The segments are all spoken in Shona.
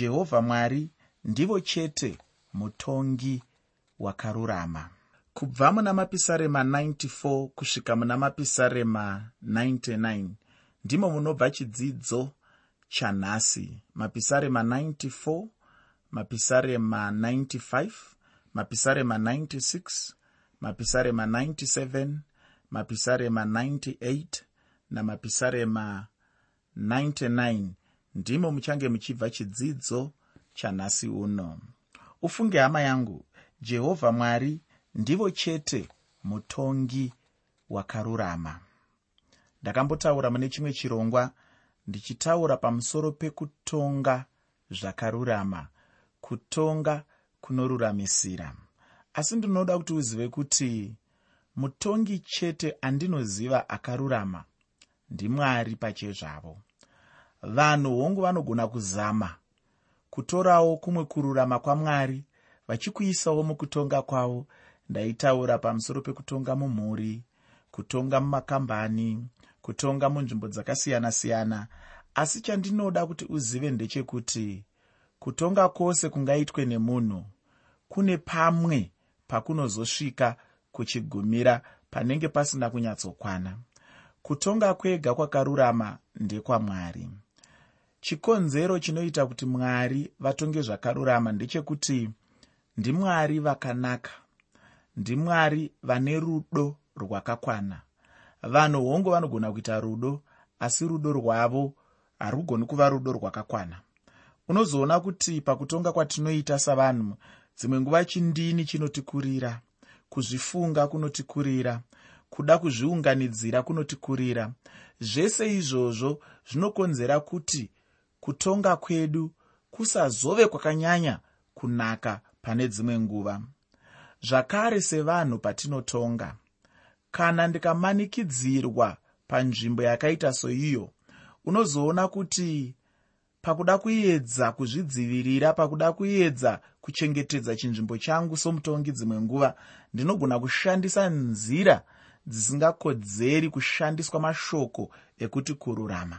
jehovha mwari ndivo chete mutongi wakarurama. Kubva muna mapisarema 94 kusvika muna mapisarema 99 ndimo munobva chidzidzo chanhasi mapisarema 94 mapisarema 95 mapisarema 96 mapisarema 97 mapisarema 98 namapisarema 99 ndimo muchange muchibva chidzidzo chanhasi uno. Ufunge hama yangu jehovha mwari ndivo chete mutongi wakarurama. Ndakambotaura mune chimwe chirongwa ndichitaura pamusoro pekutonga zvakarurama kutonga kunoruramisira. Asi ndinoda kuti uzive kuti mutongi chete andinoziva akarurama ndimwari pachezvavo vanhu hongu vanogona kuzama kutorawo kumwe kururama kwamwari vachikuisawo mukutonga kwavo ndaitaura pamusoro pekutonga mumhuri kutonga mumakambani kutonga munzvimbo dzakasiyana-siyana. Asi chandinoda kuti uzive ndechekuti kutonga kwose kungaitwe nemunhu kune pamwe pakunozosvika kuchigumira panenge pasina kunyatsokwana. Kutonga kwega kwakarurama ndekwamwari chikonzero chinoita kuti mwari vatonge zvakarurama ndechekuti ndimwari vakanaka ndimwari vane rudo rwakakwana. Vanhu hongu vanogona kuita rudo asi rudo rwavo harugoni kuva rudo rwakakwana. Unozoona kuti pakutonga kwatinoita savanhu dzimwe nguva chindini chinotikurira kuzvifunga kunotikurira kuda kuzviunganidzira kunotikurira. Zvese izvozvo zvinokonzera kuti kutonga kwedu kusazove kwakanyanya kunaka pane dzimwe nguva. Zvakare sevanhu patinotonga kana ndikamanikidzirwa panzvimbo yakaita soiyo unozoona kuti pakuda kuedza kuzvidzivirira pakuda kuedza kuchengetedza chinzvimbo changu somutongi dzimwe nguva ndinogona kushandisa nzira dzisingakodzeri kushandiswa mashoko ekuti kururama.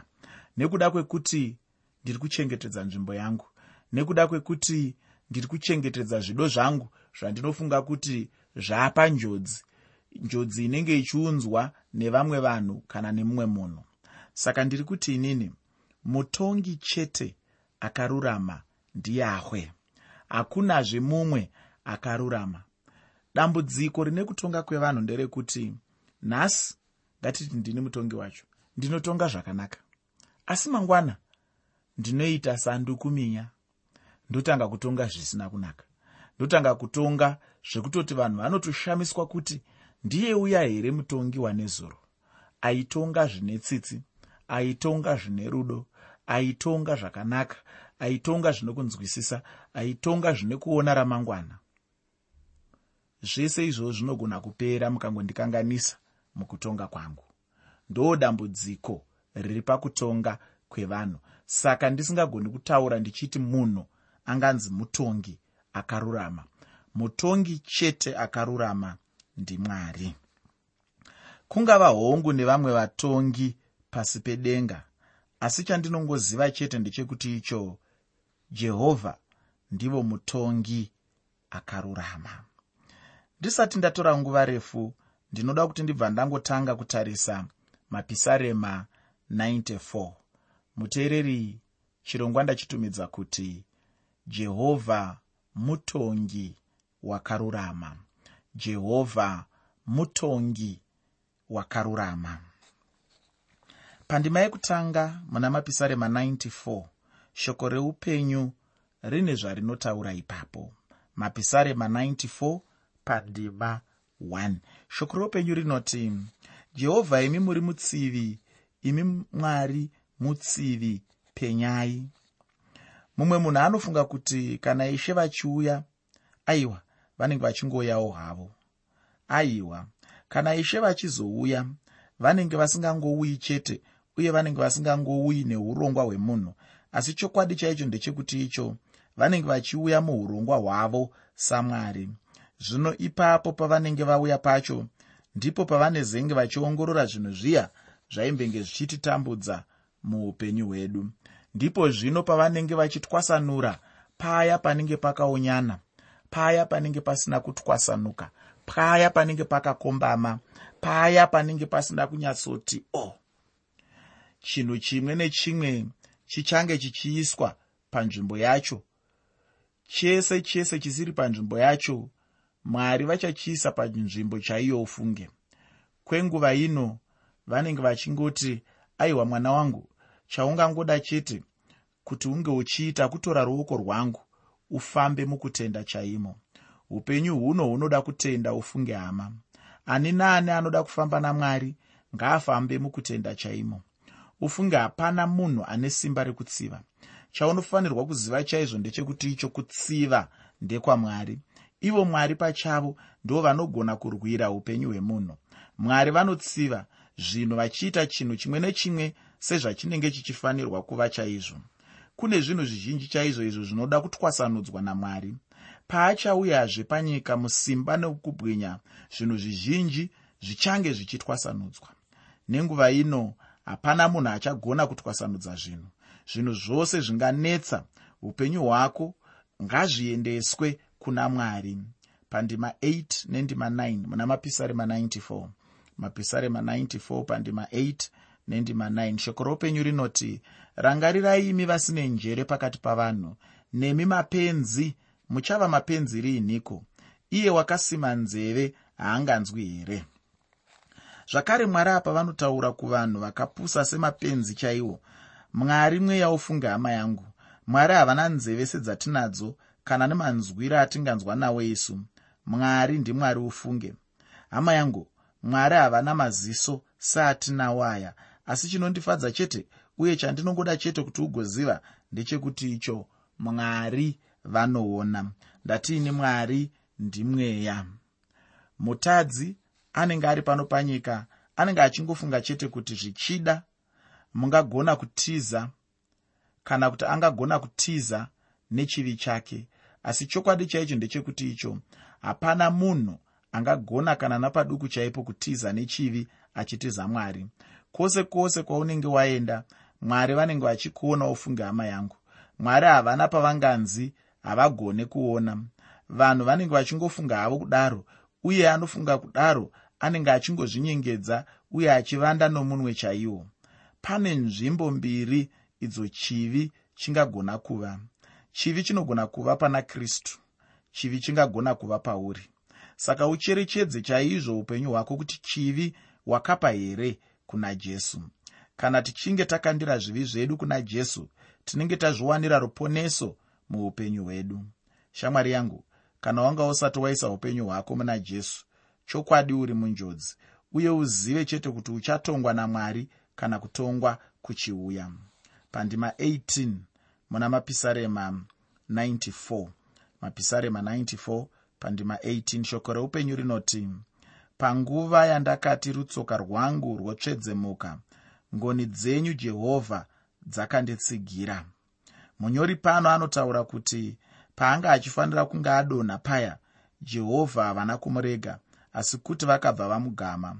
Nekuda kwekuti ndiri kuchengetedza nzvimbo yangu. Nekuda kwekuti ndiri kuchengetedza zvido zvangu zvandinofunga kuti zvaapa njodzi. Njodzi inenge ichiunzwa nevamwe vanhu kana nemumwe munhu. Saka ndiri kuti inini mutongi chete akarurama ndiyahwe hakunazve mumwe akarurama. Dambudziko rine kutonga kwevanhu nderekuti nhasi ngatiti ndini mutongi wacho. Ndinotonga zvakanaka. Asi mangwana ndinoita sandukuminya ndotanga kutonga zvisina kunaka. Ndotanga kutonga zvekutoti vanhu vanotoshamiswa kuti ndiye uya here mutongi wanezuro aitonga zvine tsitsi aitonga zvine rudo aitonga zvakanaka aitonga zvino kunzwisisa aitonga zvine kuona ramangwana. Zvese izvozvo zvinogona kupera mukangondikanganisa mukutonga kwangu. Ndo dambudziko riri pakutonga kwevanhu saka ndisingagoni kutaura ndichiti munhu anganzi mutongi akarurama. Mutongi chete akarurama ndimwari kungava hongu nevamwe vatongi pasi pedenga asi chandinongoziva chete ndechekuti icho jehovha ndivo mutongi akarurama. Ndisati ndatora nguva refu ndinoda kuti ndibva ndangotanga kutarisa mapisarema 94 muteereri chirongwa ndachitumidza kuti jehovha mutongi wakarurama. Jehovha mutongi wakarurama. Pandima yekutanga muna mapisarema 94 shoko reupenyu rine zvarinotaura ipapo. Mapisarema 94 pandima 1 shoko reupenyu rinoti jehovha imi muri mutsivi imi mwari mutsivi penyai. Mumwe munhu anofunga kuti kana ishe vachiuya aiwa vanenge vachingouyawo havo. Aiwa kana ishe vachizouya vanenge vasingangouyi chete uye vanenge vasingangouyi neurongwa hwemunhu. Asi chokwadi chaicho ndechekuti icho vanenge vachiuya muurongwa hwavo samwari. Zvino ipapo pavanenge vauya pacho ndipo pavanezenge vachiongorora zvinhu zviya zvaimbenge zvichititambudza muupenyu hwedu ndipo zvino pavanenge vachitwasanura paya panenge pakaonyana paya panenge pasina kutwasanuka paya panenge pakakombama paya panenge pasina kunyatsoti o oh. chinhu chimwe nechimwe chichange chichiiswa panzvimbo yacho chese chese chisiri panzvimbo yacho mwari vachachiisa panzvimbo chaiyo ufunge kwenguva ino vanenge vachingoti aiwa mwana wangu chaungangoda chete kuti unge uchiita kutora ruoko rwangu ufambe mukutenda chaimo. Upenyu huno hunoda kutenda ufunge hama. Ani naani anoda kufamba namwari ngaafambe mukutenda chaimo. Ufunge hapana munhu ane simba rekutsiva. Chaunofanirwa kuziva chaizvo ndechekuti icho kutsiva ndekwamwari. Ivo mwari pachavo ndo vanogona kurwira upenyu hwemunhu. Mwari vanotsiva zvinhu vachiita chinhu chimwe nechimwe sezvachinenge chichifanirwa kuva chaizvo. Kune zvinhu zvizhinji chaizvo izvo zvinoda kutwasanudzwa namwari. Paachauyazve panyika musimba nekubwinya zvinhu zvizhinji zvichange zvichitwasanudzwa. Nenguva ino hapana munhu achagona kutwasanudza zvinhu. Zvinhu zvose zvinganetsa upenyu hwako ngazviendeswe kuna mwari. Pandima 8 nendima 9 muna mapisarema 94 mapisarema 94 pandima 8 nendima 9 shoko roupenyu rinoti rangarirai imi vasine njere pakati pavanhu. Nemi mapenzi. Muchava mapenzi riiniko iye wakasima nzeve haanganzwi here? Zvakare mwari apa vanotaura kuvanhu vakapusa semapenzi chaiwo. Mwari mweya ufunge hama yangu. Mwari havana nzeve sedzatinadzo kana nemanzwiro atinganzwa nawo isu mwari ndimwari ufunge. Hama yangu mwari havana maziso seatinawo aya asi chinondifadza chete uye chandinongoda chete kuti ugoziva ndechekuti icho mwari vanoona. Ndatiini mwari? Ndimweya mutadzi anenge ari pano panyika anenge achingofunga chete kuti zvichida mungagona kutiza kana kuti angagona kutiza nechivi chake. Asi chokwadi chaicho ndechekuti icho hapana munhu angagona kana napaduku chaipo kutiza nechivi achitiza mwari. Kwose kwose kwaunenge waenda mwari vanenge vachikuona ufunge hama yangu. Mwari havana pavanganzi havagone kuona. Vanhu vanenge vachingofunga havo kudaro uye anofunga kudaro anenge achingozvinyengedza uye achivanda nomunwe chaiwo. Pane nzvimbo mbiri idzo chivi chingagona kuva. Chivi chinogona kuva pana kristu chivi chingagona kuva pauri saka ucherechedze chaizvo upenyu hwako kuti chivi wakapa here kuna jesu. Kana tichinge takandira zvivi zvedu kuna jesu tinenge tazviwanira ruponeso muupenyu hwedu. Shamwari yangu kana wanga usati waisa upenyu hwako muna jesu chokwadi uri munjodzi uye uzive chete kuti uchatongwa namwari kana kutongwa kuchiuya. Pandima 18 muna mapisarema 94 mapisarema 94 pandima 18 shoko reupenyu rinoti panguva yandakati rutsoka rwangu rwotsvedzemuka ngoni dzenyu jehovha dzakanditsigira munyori pano anotaura kuti paanga achifanira kunge adonha paya jehovha havana kumurega asi kuti vakabva vamugama.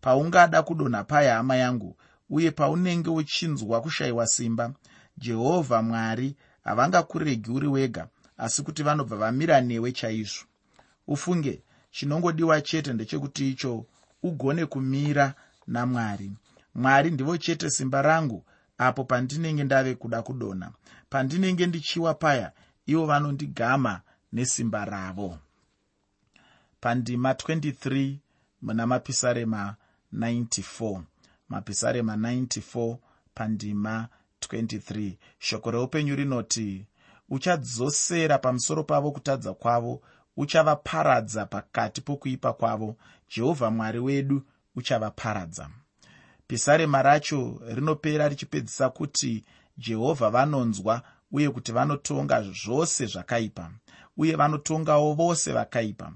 Paungada kudonha paya hama yangu uye paunenge uchinzwa kushayiwa simba jehovha mwari havangakuregi uri wega asi kuti vanobva vamira newe chaizvo ufunge chinongodiwa chete ndechekuti icho ugone kumira namwari. Mwari ndivo chete simba rangu apo pandinenge ndave kuda kudonha pandinenge ndichiwa paya ivo vanondigama nesimba ravo. Pandima 23 muna mapisarema 94 mapisarema 94 pandima 23 shoko reupenyu rinoti uchadzosera pamusoro pavo kutadza kwavo uchavaparadza pakati pokuipa kwavo. Jehovha mwari wedu uchavaparadza. Pisarema racho rinopera richipedzisa kuti jehovha vanonzwa uye kuti vanotonga zvose zvakaipa uye vanotongawo vose vakaipa.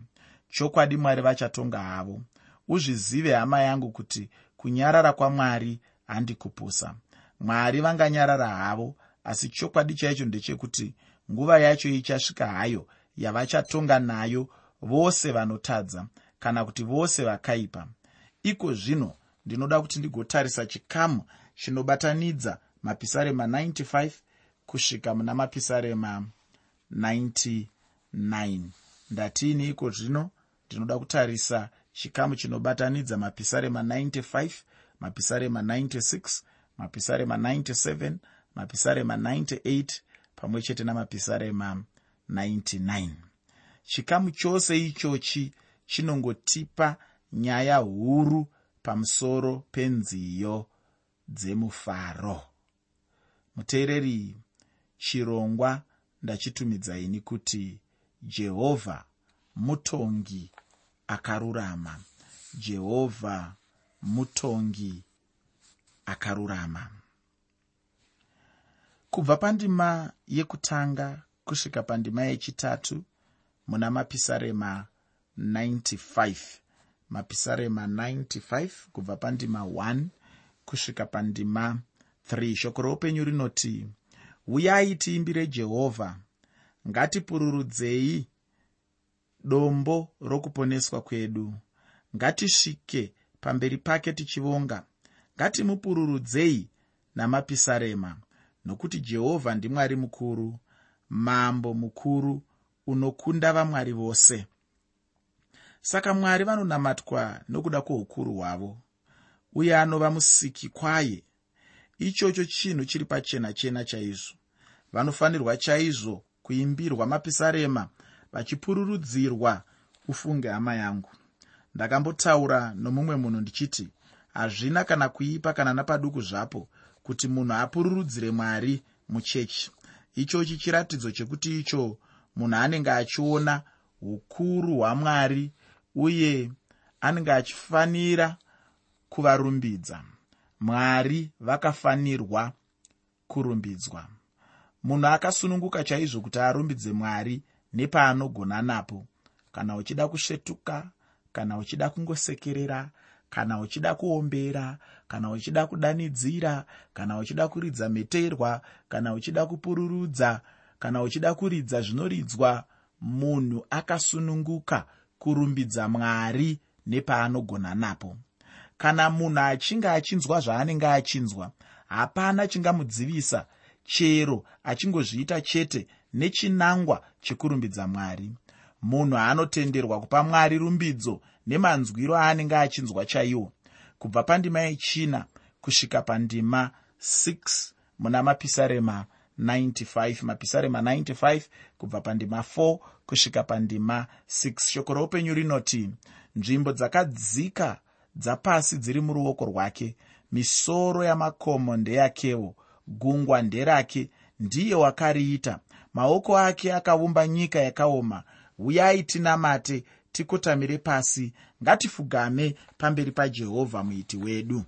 Chokwadi mwari vachatonga havo. Uzvizive hama yangu kuti kunyarara kwamwari handikupusa. Mwari vanganyarara havo asi chokwadi chaicho ndechekuti nguva yacho ichasvika hayo yavachatonga nayo vose vanotadza kana kuti vose vakaipa. Iko zvino ndinoda kuti ndigotarisa chikamu chinobatanidza mapisarema 95 kusvika muna mapisarema 99 ndatiini iko zvino ndinoda kutarisa chikamu chinobatanidza mapisarema 95 mapisarema 96 mapisarema 97 mapisarema 98 pamwe chete namapisarema 99 chikamu chose ichochi chinongotipa nyaya huru pamusoro penziyo dzemufaro. Muteereri chirongwa ndachitumidzaini kuti jehovha mutongi akarurama. Jehovha mutongi akarurama. Kubva pandima yekutanga kusvika pandima yechitatu muna mapisarema 95 mapisarema 95 kubva pandima 1 kusvika pandima 3 shoko roupenyu rinoti uyai tiimbire jehovha ngatipururudzei dombo rokuponeswa kwedu. Ngatisvike pamberi pake tichivonga. Ngatimupururudzei namapisarema nokuti jehovha ndimwari mukuru mambo mukuru unokunda vamwari vose. Saka mwari vanonamatwa nokuda kwoukuru hwavo uye anova musiki kwaye. Ichocho chinhu chiri pachena chena chaizvo. Vanofanirwa chaizvo kuimbirwa mapisarema vachipururudzirwa ufunge hama yangu. Ndakambotaura nomumwe munhu ndichiti hazvina kana kuipa kana napaduku zvapo kuti munhu apururudzire mwari muchechi ichochi chiratidzo chekuti icho munhu anenge achiona ukuru hwamwari uye anenge achifanira kuvarumbidza. Mwari vakafanirwa kurumbidzwa. Munhu akasununguka chaizvo kuti arumbidze mwari nepaanogona napo kana uchida kusvetuka kana uchida kungosekerera kana uchida kuombera kana uchida kudanidzira kana uchida kuridza meterwa kana uchida kupururudza kana uchida kuridza zvinoridzwa munhu akasununguka kurumbidza mwari nepaanogona napo. Kana munhu achinge achinzwa zvaanenge achinzwa hapana chingamudzivisa chero achingozviita chete nechinangwa chekurumbidza mwari. Munhu anotenderwa kupa mwari rumbidzo nemanzwiro aanenge achinzwa chaiwo. Kubva pandima yechina kusvika pandima 6 muna mapisarema 95 mapisarema 95 kubva pandima 4 kusvika pandima 6 shoko roupenyu rinoti nzvimbo dzakadzika dzapasi dziri muruoko rwake. Misoro yamakomo ndeyakewo gungwa nderake ndiye wakariita. Maoko ake akaumba nyika yakaoma. Uyai tinamate tikotamire pasi. Ngatifugame pamberi pajehovha muiti wedu.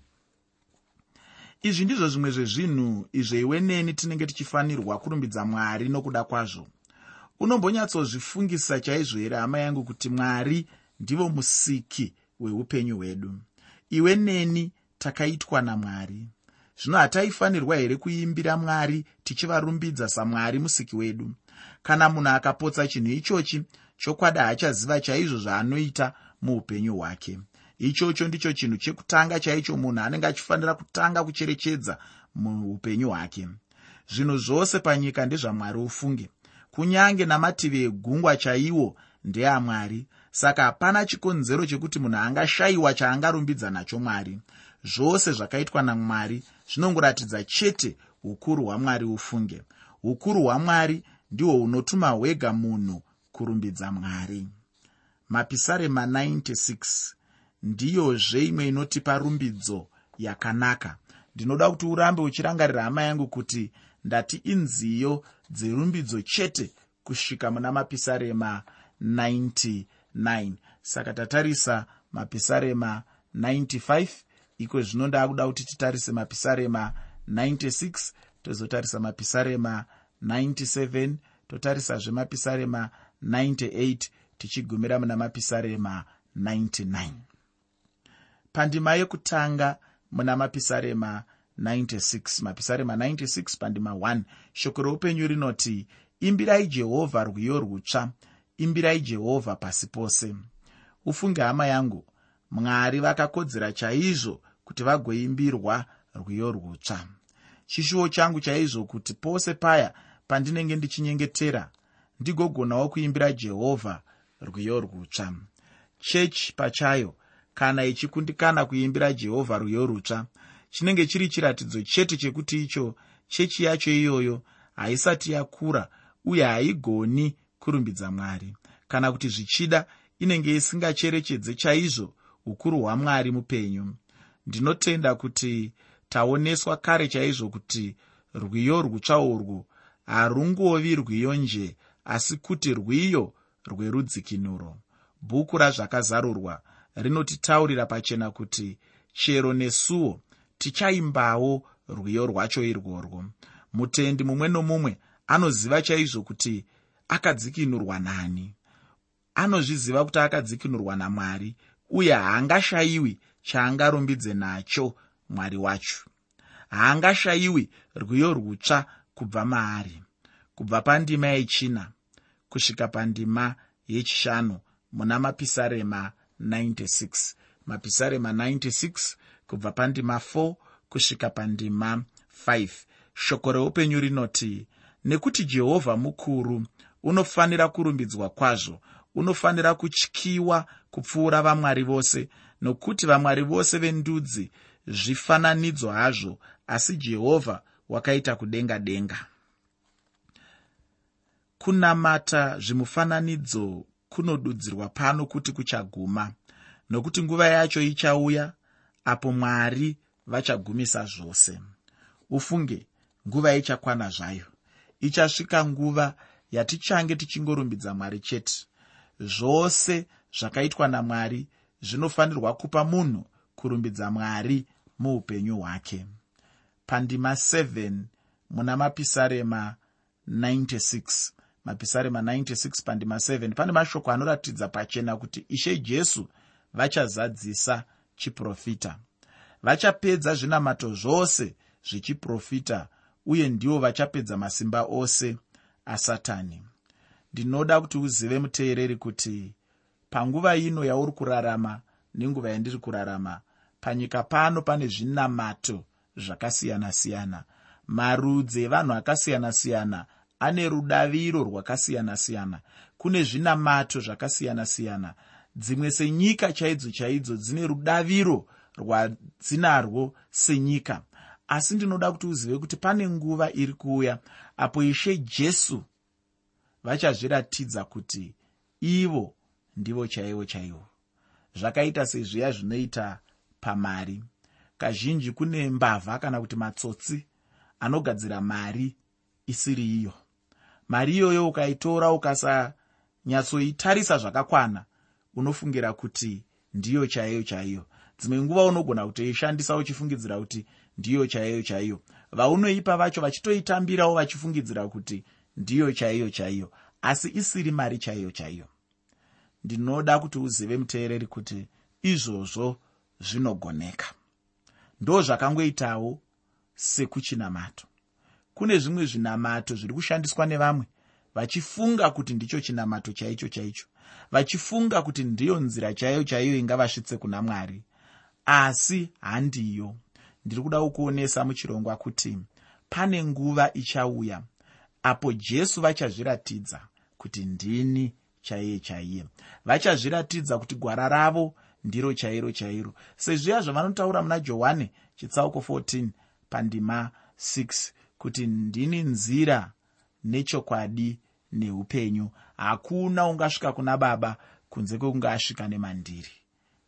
Izvi ndizvo zvimwe zvezvinhu izvo iwe neni tinenge tichifanirwa kurumbidza mwari nokuda kwazvo. Unombonyatsozvifungisa chaizvo here hama yangu kuti mwari ndivo musiki hweupenyu hwedu? Iwe neni takaitwa namwari. Zvino hataifanirwa here kuimbira mwari tichivarumbidza samwari musiki wedu? Kana munhu akapotsa chinhu ichochi chokwadi haachaziva chaizvo zvaanoita muupenyu hwake. Ichocho ndicho chinhu chekutanga chaicho munhu anenge achifanira kutanga kucherechedza muupenyu hwake. Zvinhu zvose panyika ndezvamwari ufunge. Kunyange namativi egungwa chaiwo ndeamwari saka hapana chikonzero chekuti munhu angashayiwa chaangarumbidza nacho mwari. Zvose zvakaitwa namwari zvinongoratidza chete ukuru hwamwari ufunge. Ukuru hwamwari ndihwo unotuma hwega munhu kurumbidza mwari. Mapisarema 96 ndiyozve imwe inotipa rumbidzo yakanaka. Ndinoda kuti urambe uchirangarira hama yangu kuti ndati inziyo dzerumbidzo chete kusvika muna mapisarema 99 saka tatarisa mapisarema 95 iko zvino ndaakuda kuti titarise mapisarema 96 tozotarisa mapisarema 97 totarisazve mapisarema 98 tichigumira muna mapisarema 99 pandima yekutanga muna mapisarema 96 mapisarema 96 pandima 1 shoko roupenyu rinoti imbirai jehovha rwiyo rutsva. Imbirai jehovha pasi pose. Ufunge hama yangu mwari vakakodzera chaizvo kuti vagoimbirwa rwiyo rutsva. Chishuwo changu chaizvo kuti pose paya pandinenge ndichinyengetera ndigogonawo kuimbira jehovha rwiyo rwutsva chechi pachayo kana ichikundikana kuimbira jehovha rwiyo rwutsva chinenge chiri chiratidzo chete chekuti icho chechi yacho iyoyo haisati yakura uye haigoni kurumbidza mwari. Kana kuti zvichida inenge isingacherechedze chaizvo ukuru hwamwari mupenyu. Ndinotenda kuti taoneswa kare chaizvo kuti rwiyo rwutsva urwu harungovi rwiyo nje asi kuti rwiyo rwerudzikinuro. Bhuku razvakazarurwa rinotitaurira pachena kuti chero nesuwo tichaimbawo rwiyo rwacho irworwo. Mutendi mumwe nomumwe anoziva chaizvo kuti akadzikinurwa nani. Anozviziva kuti akadzikinurwa namwari uye haangashayiwi chaangarumbidze nacho mwari wacho. Haangashayiwi rwiyo rwutsva kubva maari. Kubva pandima yechina kusvika pandima yechishanu muna mapisarema 96 mapisarema 96 kubva pandima 4 kusvika pandima 5 shoko reupenyu rinoti nekuti jehovha mukuru unofanira kurumbidzwa kwazvo unofanira kutyiwa kupfuura vamwari vose nokuti vamwari vose vendudzi zvifananidzo hazvo asi jehovha wakaita kudenga denga kunamata zvimufananidzo kunodudzirwa pano kuti kuchaguma nokuti nguva yacho ichauya apo mwari vachagumisa zvose. Ufunge nguva ichakwana zvayo. Ichasvika nguva yatichange tichingorumbidza mwari chete. Zvose zvakaitwa namwari zvinofanirwa kupa munhu kurumbidza mwari muupenyu hwake. Pandima 7 muna mapisarema 96 mapisarema 96 pandima 7 pane mashoko anoratidza pachena kuti ishe jesu vachazadzisa chiprofita. Vachapedza zvinamato zvose zvechiprofita uye ndivo vachapedza masimba ose asatani. Ndinoda kuti uzive muteereri kuti panguva ino yauri kurarama nenguva yandiri kurarama panyika pano pane zvinamato zvakasiyana-siyana. Marudzi evanhu akasiyana-siyana ane rudaviro rwakasiyana-siyana. Kune zvinamato zvakasiyana-siyana. Dzimwe senyika chaidzo chaidzo dzine rudaviro rwadzinarwo senyika. Asi ndinoda kuti uzive kuti pane nguva iri kuuya apo ishe jesu vachazviratidza kuti ivo ndivo chaivo chaivo. Zvakaita sezviya zvinoita pamari. Kazhinji kune mbavha kana kuti matsotsi anogadzira mari isiri iyo mari iyoyo ukaitora ukasanyatsoitarisa zvakakwana unofungira kuti ndiyo chaiyo chaiyo. Dzimwe nguva unogona kutoishandisa uchifungidzira kuti ndiyo chaiyo chaiyo. Vaunoipa vacho vachitoitambirawo vachifungidzira kuti ndiyo chaiyo chaiyo asi isiri mari chaiyo chaiyo. Ndinoda kuti uzive muteereri kuti izvozvo zvinogoneka. Ndo zvakangoitawo sekuchinamato kune zvimwe zvinamato zviri kushandiswa nevamwe vachifunga kuti ndicho chinamato chaicho chaicho vachifunga kuti ndiyo nzira chaiyo chaiyo ingavasvitse kuna mwari. Asi handiyo. Ndiri kuda kukuonesa muchirongwa kuti pane nguva ichauya apo jesu vachazviratidza kuti ndini chaiye chaiye. Vachazviratidza kuti gwara ravo ndiro chairo chairo. Sezviya zvavanotaura muna johani chitsauko 14 pandima 6 kuti ndini nzira nechokwadi neupenyu. Hakuna ungasvika kuna baba kunze kwekunge asvika nemandiri.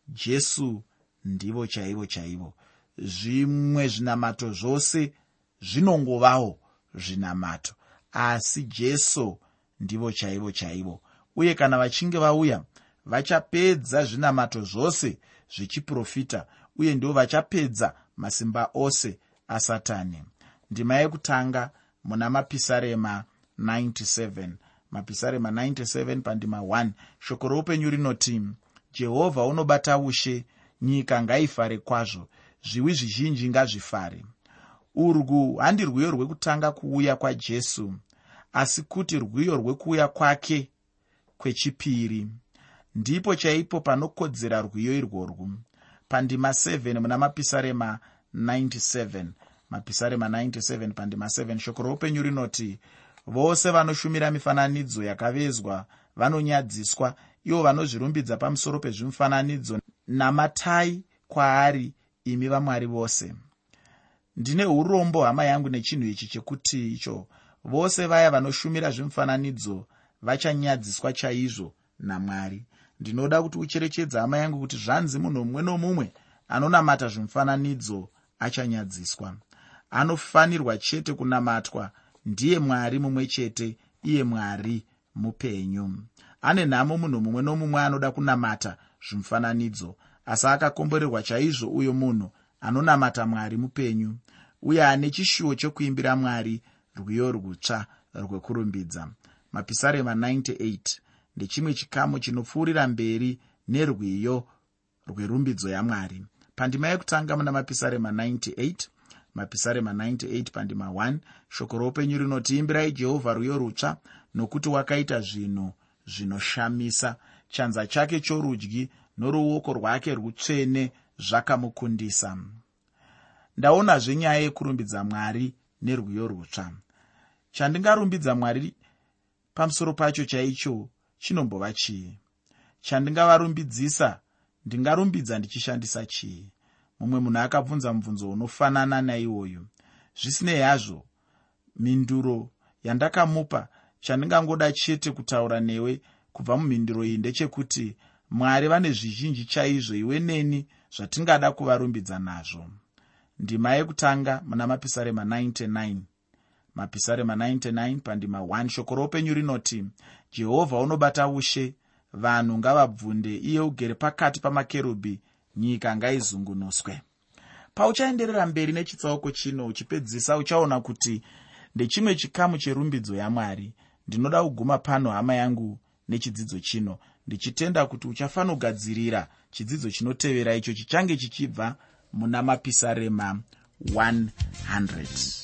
Jesu ndivo chaivo chaivo. Zvimwe zvinamato zvose zvinongovawo zvinamato. Asi jesu ndivo chaivo chaivo. Uye kana vachinge vauya vachapedza zvinamato zvose zvechiprofita uye ndivo vachapedza masimba ose asatani ndima yekutanga muna mapisarema 97 mapisarema 97 pandima 1 shoko roupenyu rinoti jehovha unobata ushe nyika ngaifare kwazvo zviwi zvizhinji ngazvifare. Urwu handi rwiyo rwekutanga kuuya kwajesu asi kuti rwiyo rwekuuya kwake kwechipiri. Ndipo chaipo panokodzera rwiyo irworwu. Pandima 7 muna mapisarema 97 mapisarema 97 pandima 7 shoko roupenyu rinoti vose vanoshumira mifananidzo yakavezwa vanonyadziswa ivo vanozvirumbidza pamusoro pezvimufananidzo namatai kwaari imi vamwari vose. Ndine urombo hama yangu nechinhu ichi chekuti icho vose vaya vanoshumira zvemufananidzo vachanyadziswa chaizvo namwari. Ndinoda kuti ucherechedza hama yangu kuti zvanzi munhu mumwe nomumwe anonamata zvemufananidzo achanyadziswa anofanirwa chete kunamatwa. Ndiye mwari mumwe chete iye mwari mupenyu. Ane nhamo munhu mumwe nomumwe anoda kunamata zvimufananidzo asi akakomborerwa chaizvo uyo munhu anonamata mwari mupenyu uye ane chishuwo chokuimbira mwari rwiyo rwutsva rwekurumbidza. Mapisarema 98 ndechimwe chikamu chinopfuurira mberi nerwiyo rwerumbidzo yamwari pandima yekutanga muna mapisarema 98 mapisarema 98 pandima 1 shoko roupenyu rinoti imbirai jehovha rwiyo rutsva nokuti wakaita zvinhu zvinoshamisa. Chanza chake chorudyi noruoko rwake rutsvene zvakamukundisa. Ndaonazve nyaya yekurumbidza mwari nerwiyo rutsva. Chandingarumbidza mwari pamusoro pacho chaicho chinombova chii? Chandingavarumbidzisa ndingarumbidza ndichishandisa chii mumwe munhu akabvunza mubvunzo unofanana naiwoyo zvisinei hazvo mhinduro yandakamupa chandingangoda chete kutaura newe kubva mumhinduro iyi ndechekuti mwari vane zvizhinji chaizvo iwe neni zvatingada kuvarumbidza nazvo. Ndima yekutanga muna mapisarema 99 mapisarema 99 pandima 1 shoko roupenyu rinoti jehovha unobata ushe vanhu ngavabvunde iye ugere pakati pamakerubhi nyika ngaizungunuswe pauchaenderera mberi nechitsauko chino uchipedzisa uchaona kuti ndechimwe chikamu cherumbidzo yamwari ndinoda kuguma pano hama yangu nechidzidzo chino. Ndichitenda kuti uchafanogadzirira chidzidzo chinotevera icho chichange chichibva muna mapisarema 100